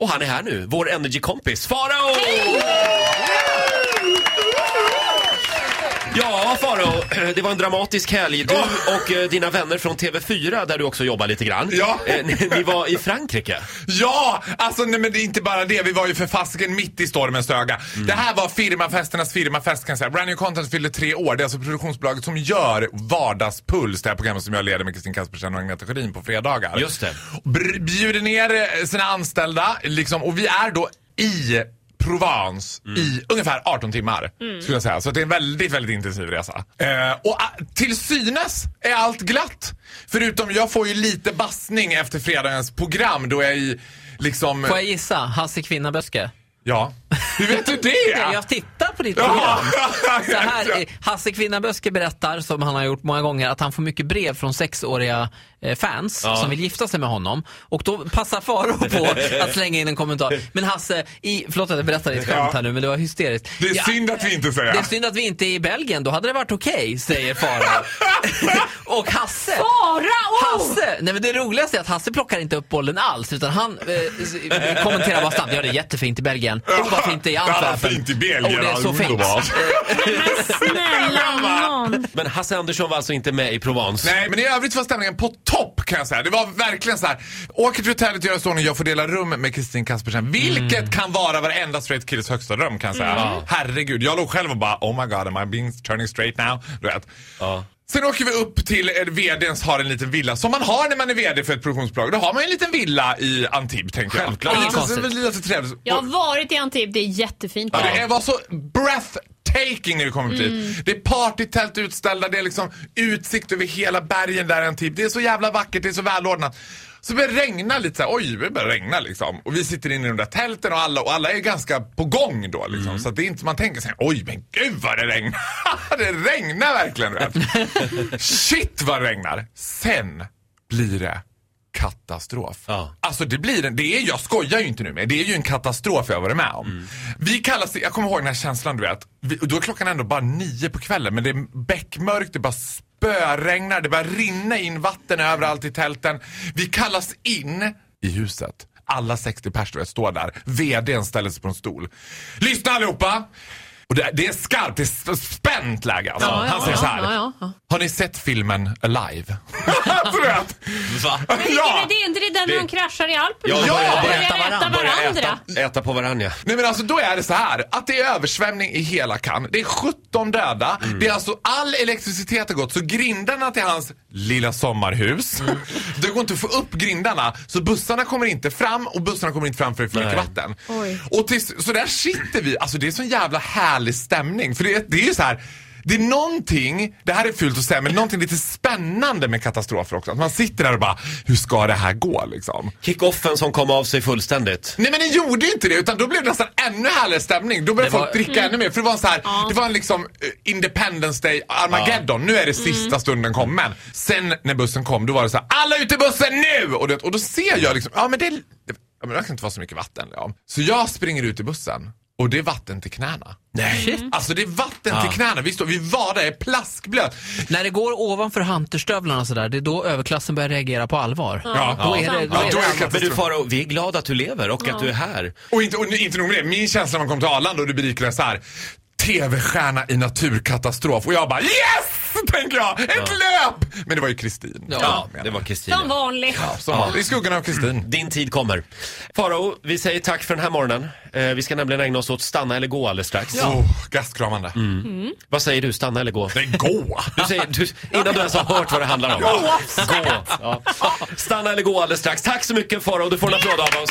Och han är här nu, vår energikompis Farao! Ja, Farao, det var en dramatisk helg. Du och eh, dina vänner från TV4, där du också jobbar lite grann. Ja. Eh, Ni, ni var i Frankrike. Ja, alltså nej, men det är inte bara det. Vi var ju för fasiken mitt i stormens öga. Det här var firmafesternas firmafest kan jag säga. Brand New Content fyllde tre år. Det är alltså produktionsbolaget som gör Vardagspuls, det här programmet som jag leder med Kristin Kaspersen och Agneta Sjödin på fredagar. Just det. Br- bjuder ner eh, sina anställda liksom, och vi är då i Provence i ungefär 18 timmar. Skulle jag säga. Så det är en väldigt, väldigt intensiv resa. Eh, och ah, till synes är allt glatt. Förutom jag får ju lite bassning efter fredagens program då jag i liksom... Får jag gissa? Hasse Kvinnaböske? Ja. Hur vet du det? Jag tittar på ditt Ja. program. Så här, Hasse Kvinnaböske berättar, som han har gjort många gånger, att han får mycket brev från sexåriga eh, fans Ja. som vill gifta sig med honom. Och då passar Faro på att slänga in en kommentar. Men Hasse, i, förlåt att jag berättar ditt skämt Ja. här nu, men det var hysteriskt. Det är Ja, synd att vi inte säger. det är synd att vi inte är i Belgien, då hade det varit okej, säger Farao. och Hasse... Farao! Hasse! Nej men det roligaste är att Hasse plockar inte upp bollen alls, utan han eh, kommenterar bara snabbt. Ja, det är jättefint i Belgien. Och vad fint det är i Ja, vad Antwerpen. fint i Belgien, Och det är så underbart. Snälla nån. Men Hasse Andersson var alltså inte med i Provence. Nej, men i övrigt var stämningen på topp kan jag säga. Det var verkligen så här. Åker till hotellet, gör så och jag får dela rum med Kristin Kaspersen. Vilket Mm. kan vara varenda straight kills högsta dröm kan jag säga. Herregud, jag låg själv och bara oh my god, am I being turning straight now? Du vet. Ja. Sen åker vi upp till eh, VDns har en liten villa som man har när man är VD för ett produktionsbolag. Då har man ju en liten villa i Antibes tänker jag. Självklart. Ja, så- konstigt. lite trevligt. Jag har varit i Antibes, det är jättefint. Ja, det var så breathtaking när vi kommer dit. Det är partytält utställda, det är liksom utsikt över hela bergen där en typ. Det är så jävla vackert, det är så välordnat. Så börjar det regna lite så här, oj det börjar regna liksom. Och vi sitter inne i de där tälten och alla, och alla är ganska på gång då liksom. Så att det är inte, man tänker sig, oj men gud vad det regnar. det regnar verkligen. Vet. Shit vad det regnar. Sen blir det katastrof. Ja. Alltså det blir en, det är, jag skojar ju inte nu med, det är ju en katastrof jag varit med om. Vi kallas, jag kommer ihåg den här känslan du vet, vi, då är klockan ändå bara nio på kvällen men det är beckmörkt, det bara spöregnar, det börjar rinna in vatten överallt i tälten. Vi kallas in i huset. Alla 60 pers du vet, står där. VDn ställer sig på en stol. Lyssna allihopa! Och det, det är skarpt, det är spänt läge alltså. Ja, ja, Han säger ja, så här. ja, ja, ja. Har ni sett filmen Alive? du vet. Va? Men är det inte det där när Det- de kraschar i Alperna? Ja, äta äta varandra. Äta, äta på varandra. Nej men alltså då är det så här att det är översvämning i hela Cannes. Det är 17 döda. Det är alltså all elektricitet har gått så grindarna till hans lilla sommarhus. Det går inte att få upp grindarna så bussarna kommer inte fram och bussarna kommer inte fram för det är för mycket vatten. Oj. Och till, så där sitter vi. Alltså det är sån jävla härlig stämning. För det, det är ju så här. Det är någonting, det här är fult att säga, men någonting lite spännande med katastrofer också. Att man sitter där och bara, hur ska det här gå liksom? Kick-offen som kom av sig fullständigt. Nej men det gjorde ju inte det utan då blev det nästan ännu härligare stämning. Då började var- folk dricka ännu mer för det var en så här, det var en liksom eh, Independence Day Armageddon. Nu är det sista stunden kommen. Sen när bussen kom då var det så här, alla ut i bussen nu! Och, det, och då ser jag liksom, ja men det, det, ja, men det kan inte vara så mycket vatten. Ja. Så jag springer ut i bussen och det är vatten till knäna. Nej. Alltså det är vatten Ja. till knäna. Vi, står, vi var där, är plaskblöt. När det går ovanför hunterstövlarna sådär, det är då överklassen börjar reagera på allvar. Ja. Då är det, då Ja, är då är det allvar. Men du Faro, vi är glada att du lever och att du är här. Och inte, och inte nog med det, min känsla när man kom till Arlanda och du så här. TV-stjärna i naturkatastrof. Och jag bara yes! Tänker jag. Ett löp! Men det var ju Kristin. Ja, det var Kristina. Som vanligt. Som var, I skuggan av Kristin. Din tid kommer. Faro, vi säger tack för den här morgonen. Eh, vi ska nämligen ägna oss åt stanna eller gå alldeles strax. Oh, gastkramande. Vad säger du, stanna eller gå? Nej, gå! Du säger, du, innan du ens har hört vad det handlar om. Gå! Ja. Stanna eller gå alldeles strax. Tack så mycket Faro, du får en applåd av oss.